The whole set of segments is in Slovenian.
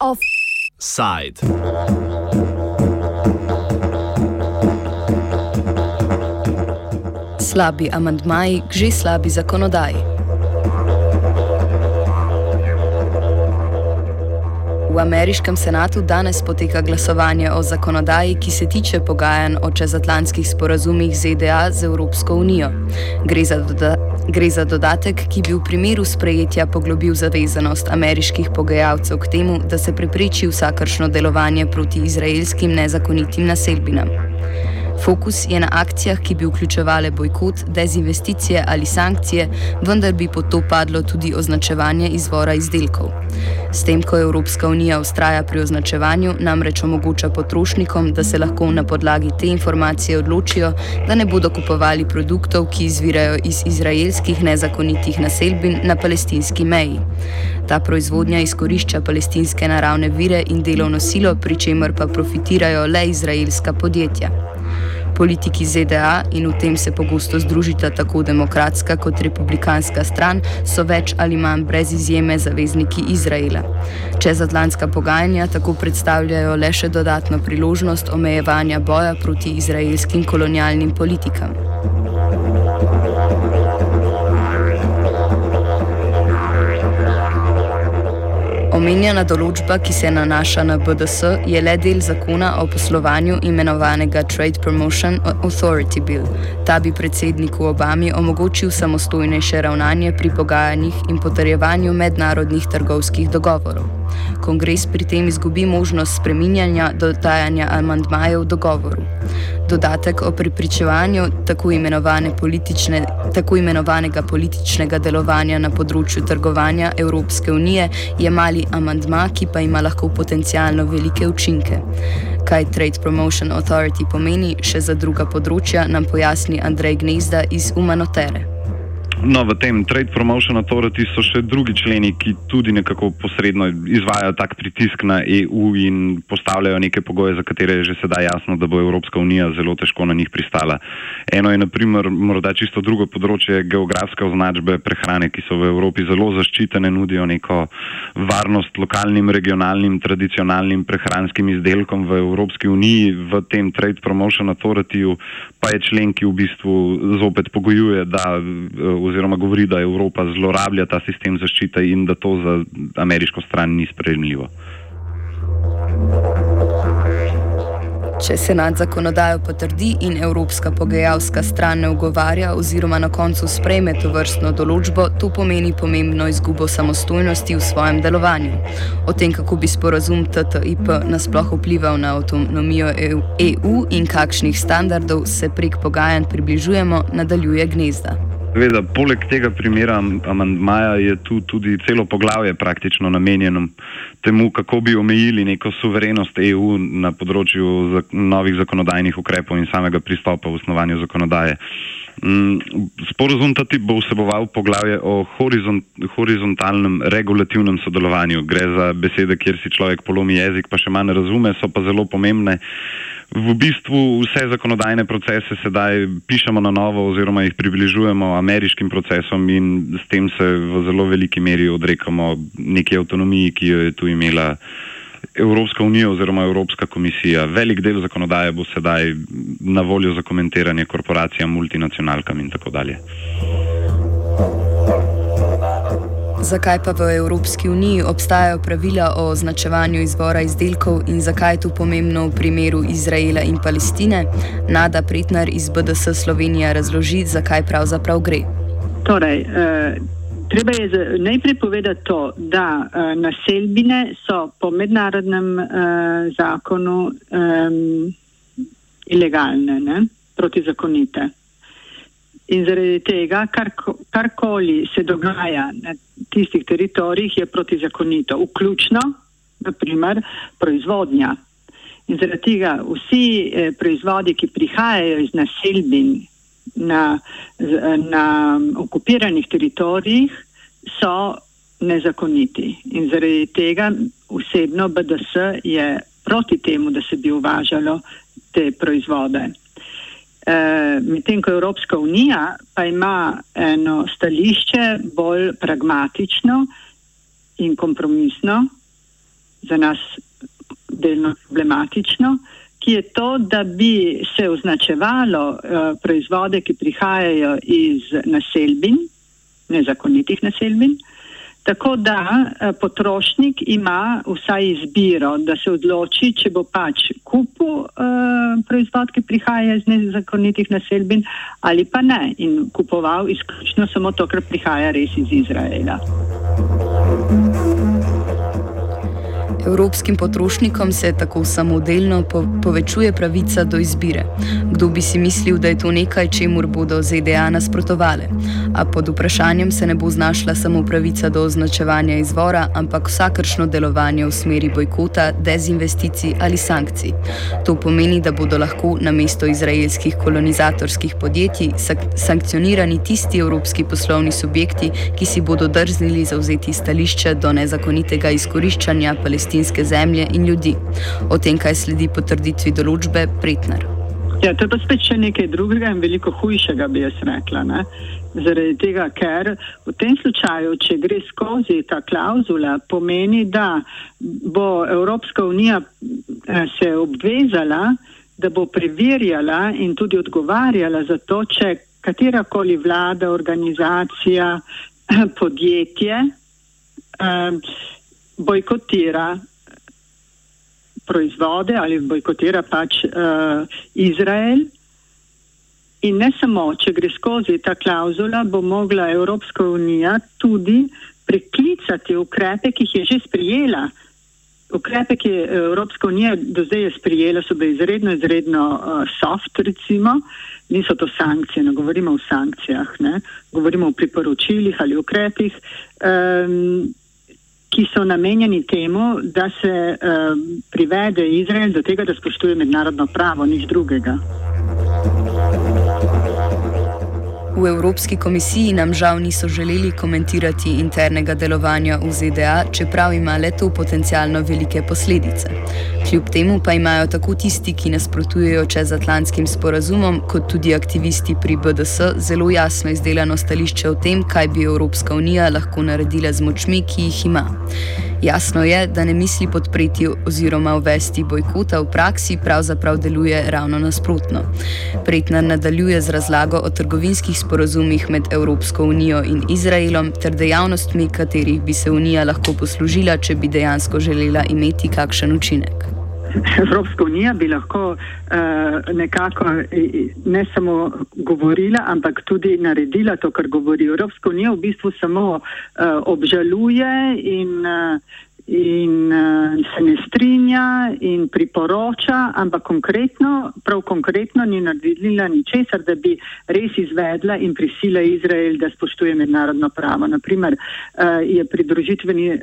Offside. Slabi amantmaji k že slabi zakonodaji. V ameriškem senatu danes poteka glasovanje o zakonodaji, ki se tiče pogajanj o čezatlantskih sporazumih ZDA z Evropsko unijo. Gre za, doda gre za dodatek, ki bi v primeru sprejetja poglobil zavezanost ameriških pogajalcev k temu, da se prepreči vsakršno delovanje proti izraelskim nezakonitim naselbinam. Fokus je na akcijah, ki bi vključevale bojkot, dezinvesticije ali sankcije, vendar bi pod to padlo tudi označevanje izvora izdelkov. S tem, ko Evropska unija ustraja pri označevanju, namreč omogoča potrošnikom, da se lahko na podlagi te informacije odločijo, da ne bodo kupovali produktov, ki izvirajo iz izraelskih nezakonitih naselbin na palestinski meji. Ta proizvodnja izkorišča palestinske naravne vire in delovno silo, pri čemer pa profitirajo le izraelska podjetja. Politiki ZDA, in v tem se pogosto združita tako demokratska kot republikanska stran, so več ali manj brez izjeme zavezniki Izraela. Čezatlantska pogajanja tako predstavljajo le še dodatno priložnost omejevanja boja proti izraelskim kolonialnim politikam. Omenjena določba, ki se nanaša na BDS, je le del zakona o poslovanju imenovanega Trade Promotion Authority Bill. Ta bi predsedniku Obami omogočil samostojnejše ravnanje pri pogajanjih in potrjevanju mednarodnih trgovskih dogovorov. Kongres pri tem izgubi možnost spreminjanja dodajanja amandmajev dogovoru. Dodatek o prepričevanju tako, imenovane tako imenovanega političnega delovanja na področju trgovanja Evropske unije je mali amandma, ki pa ima lahko potencialno velike učinke. Kaj Trade Promotion Authority pomeni še za druga področja, nam pojasni Andrej Gnezda iz Umanotere. No, v tem Trade Promotion Authority so še drugi členi, ki tudi nekako posredno izvajajo tak pritisk na EU in postavljajo neke pogoje, za katere je že sedaj jasno, da bo Evropska unija zelo težko na njih pristala. Eno je naprimer morda čisto drugo področje geografske označbe prehrane, ki so v Evropi zelo zaščitene, nudijo neko varnost lokalnim, regionalnim, tradicionalnim prehranskim izdelkom v Evropski uniji. V tem Trade Promotion Authority pa je člen, ki v bistvu zopet pogojuje, da oziroma govori, da Evropa zlorablja ta sistem zaščite in da to za ameriško stran ni sprejemljivo. Če senat zakonodajo potrdi in evropska pogajalska stran ne ugovarja oziroma na koncu sprejme to vrstno določbo, to pomeni pomembno izgubo samostojnosti v svojem delovanju. O tem, kako bi sporazum TTIP nasploh vplival na avtonomijo EU in kakšnih standardov se prek pogajanj približujemo, nadaljuje gnezda. Seveda, poleg tega primera amandmaja je tu tudi celo poglavje praktično namenjeno temu, kako bi omejili neko suverenost EU na področju novih zakonodajnih ukrepov in samega pristopa v osnovanju zakonodaje. Mm, sporozum ta tip bo vseboval poglavje o horizont, horizontalnem regulativnem sodelovanju. Gre za besede, kjer si človek polomi jezik, pa še manj razume, so pa zelo pomembne v bistvu vse zakonodajne procese sedaj pišemo na novo oziroma jih približujemo ameriškim procesom in s tem se v zelo veliki meri odrekamo neki avtonomiji, ki jo je tu imela Evropska unija oziroma Evropska komisija. Velik del zakonodaje bo sedaj na voljo za komentiranje korporacijam, multinacionalkam in tako dalje. Zakaj pa v Evropski uniji obstajajo pravila o označevanju izvora izdelkov in zakaj je to pomembno v primeru Izraela in Palestine? Nada Pretnar iz BDS Slovenija razloži, zakaj pravzaprav gre. Torej, eh, treba je najprej povedati to, da eh, naselbine so po mednarodnem eh, zakonu eh, ilegalne, ne? protizakonite. In zaradi tega, kar, karkoli se dogaja na tistih teritorijih, je protizakonito, vključno, naprimer, proizvodnja. In zaradi tega vsi eh, proizvodi, ki prihajajo iz naselbin na, na okupiranih teritorijih, so nezakoniti. In zaradi tega osebno BDS je proti temu, da se bi uvažalo te proizvode. Medtem ko Evropska unija pa ima eno stališče bolj pragmatično in kompromisno, za nas delno problematično, je to, da bi se označevalo uh, proizvode, ki prihajajo iz naselbin, nezakonitih naselbin, tako da uh, potrošnik ima vsaj izbiro, da se odloči, če bo pač kupil uh, proizvod, ki prihaja iz nezakonitih naselbin ali pa ne in kupoval izključno samo to, kar prihaja res iz Izraela. Evropskim potrošnikom se tako samodelno po povečuje pravica do izbire. Kdo bi si mislil, da je to nekaj, čemu bodo ZDA nasprotovali? A pod vprašanjem se ne bo znašla samo pravica do označevanja izvora, ampak vsakršno delovanje v smeri bojkota, dezinvesticij ali sankcij. To pomeni, da bodo lahko na mesto izraelskih kolonizatorskih podjetij sankcionirani tisti evropski poslovni subjekti, ki si bodo drznili zauzeti stališče do nezakonitega izkoriščanja palestinskih palestinske zemlje in ljudi. O tem, kaj sledi potrditvi določbe, pretnar. Ja, to je pa spet še nekaj drugega in veliko hujšega, bi jaz rekla. Ne? Zaradi tega, ker v tem slučaju, če gre skozi ta klauzula, pomeni, da bo Evropska unija eh, se obvezala, da bo preverjala in tudi odgovarjala za to, če katerakoli vlada, organizacija, podjetje. Um, bojkotira proizvode ali bojkotira pač uh, Izrael. In ne samo, če gre skozi ta klauzula, bo mogla Evropska unija tudi preklicati ukrepe, ki jih je že sprijela. Ukrepe, ki je Evropska unija do zdaj je sprijela, so bili izredno, izredno uh, soft, recimo, niso to sankcije, ne govorimo o sankcijah, ne? govorimo o priporočilih ali ukrepih. Um, ki so namenjeni temu, da se uh, privede Izrael do tega, da spoštuje mednarodno pravo, nič drugega. V Evropski komisiji nam žal niso želeli komentirati internega delovanja v ZDA, čeprav ima le to potencialno velike posledice. Kljub temu pa imajo tako tisti, ki nasprotujejo čezatlantskim sporazumom, kot tudi aktivisti pri BDS zelo jasno izdelano stališče o tem, kaj bi Evropska unija lahko naredila z močmi, ki jih ima. Jasno je, da ne misli podpreti oziroma uvesti bojkota v praksi, pravzaprav deluje ravno nasprotno. Pretnar nadaljuje z razlago o trgovinskih sporazumih med Evropsko unijo in Izraelom ter dejavnostmi, katerih bi se unija lahko poslužila, če bi dejansko želela imeti kakšen učinek. Evropska unija bi lahko uh, nekako ne samo govorila, ampak tudi naredila to, kar govori. Evropska unija v bistvu samo uh, obžaluje in uh, in uh, se ne strinja in priporoča, ampak konkretno, prav konkretno ni naredila ničesar, da bi res izvedla in prisila Izrael, da spoštuje mednarodno pravo. Naprimer, uh, je pridružitveni uh,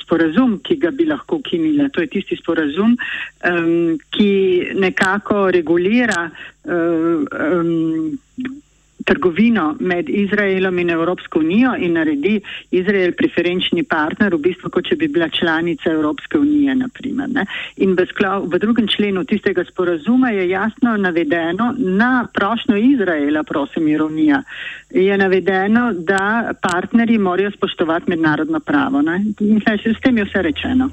sporazum, ki ga bi lahko ukinila. To je tisti sporazum, um, ki nekako regulira uh, um, trgovino med Izraelom in Evropsko unijo in naredi Izrael preferenčni partner, v bistvu kot če bi bila članica Evropske unije. Naprimer, in v, sklav, v drugem členu tistega sporazuma je jasno navedeno na prošnjo Izraela, prosim, ironija, je navedeno, da partnerji morajo spoštovati mednarodno pravo. Ne? In s tem je vse rečeno.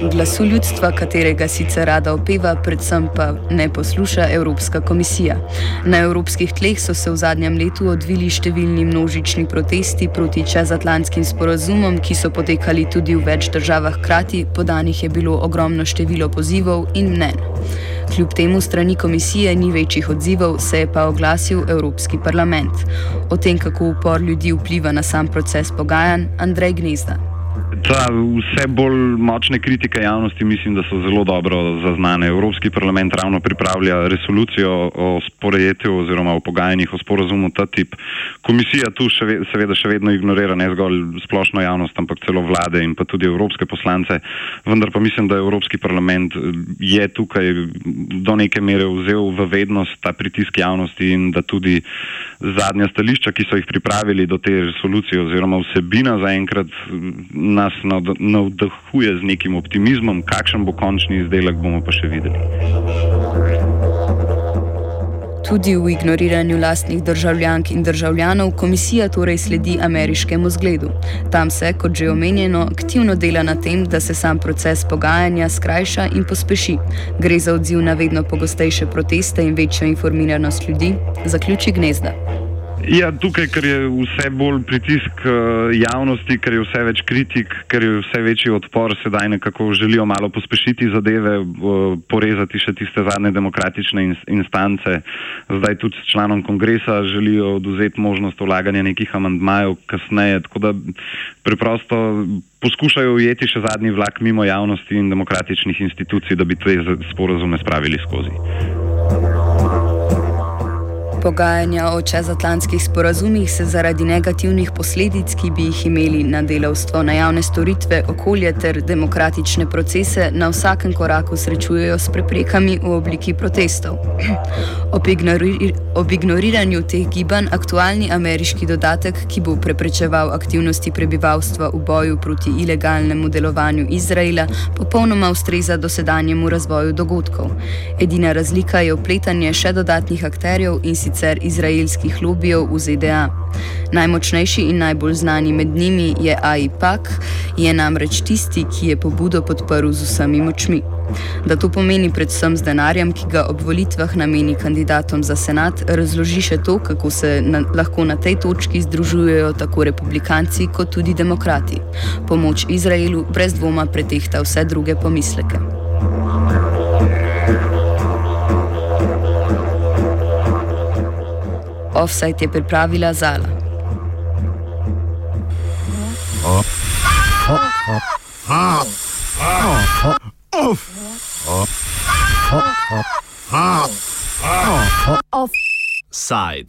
Glasu ljudstva, katerega sicer rada opeva, predvsem pa ne posluša Evropska komisija. Na evropskih tleh so se v zadnjem letu odvili številni množični protesti proti čezatlantskim sporazumom, ki so potekali tudi v več državah hkrati, podanih je bilo ogromno število pozivov in mnen. Kljub temu strani komisije ni večjih odzivov, se je pa oglasil Evropski parlament. O tem, kako upor ljudi vpliva na sam proces pogajanj, Andrej Gnezda. Ta vse bolj močne kritike javnosti mislim, da so zelo dobro zaznane. Evropski parlament ravno pripravlja resolucijo o sporejetju oziroma o pogajanjih o sporazumu ta tip. Komisija tu še, seveda še vedno ignorira ne zgolj splošno javnost, ampak celo vlade in pa tudi evropske poslance. Vendar pa mislim, da Evropski parlament je tukaj do neke mere vzel v vednost ta pritisk javnosti in da tudi zadnja stališča, ki so jih pripravili do te resolucije oziroma vsebina zaenkrat nas navdahuje z nekim optimizmom, kakšen bo končni izdelek, bomo pa še videli. Tudi v ignoriranju lastnih državljank in državljanov komisija torej sledi ameriškemu zgledu. Tam se, kot že omenjeno, aktivno dela na tem, da se sam proces pogajanja skrajša in pospeši. Gre za odziv na vedno pogostejše proteste in večjo informiranost ljudi, zaključi gnezda. Ja, tukaj, ker je vse bolj pritisk uh, javnosti, ker je vse več kritik, ker je vse večji odpor, sedaj nekako želijo malo pospešiti zadeve, uh, porezati še tiste zadnje demokratične in, instance. Zdaj tudi s članom kongresa želijo oduzeti možnost vlaganja nekih amandmajev kasneje. Tako da preprosto poskušajo ujeti še zadnji vlak mimo javnosti in demokratičnih institucij, da bi te sporozume spravili skozi. Pogajanja o čezatlantskih sporazumih se zaradi negativnih posledic, ki bi jih imeli na delavstvo, na javne storitve, okolje ter demokratične procese, na vsakem koraku srečujejo s preprekami v obliki protestov. Ob, ignori ob ignoriranju teh gibanj aktualni ameriški dodatek, ki bo preprečeval aktivnosti prebivalstva v boju proti ilegalnemu delovanju Izraela, popolnoma ustreza dosedanjemu razvoju dogodkov. Edina razlika je opletanje še dodatnih akterjev in sicer sicer izraelskih lobijev v ZDA. Najmočnejši in najbolj znani med njimi je AIPAC, je namreč tisti, ki je pobudo podprl z vsemi močmi. Da to pomeni predvsem z denarjem, ki ga ob volitvah nameni kandidatom za senat, razloži še to, kako se na, lahko na tej točki združujejo tako republikanci kot tudi demokrati. Pomoč Izraelu brez dvoma pretehta vse druge pomisleke. Offside je pripravila Zala. Offside.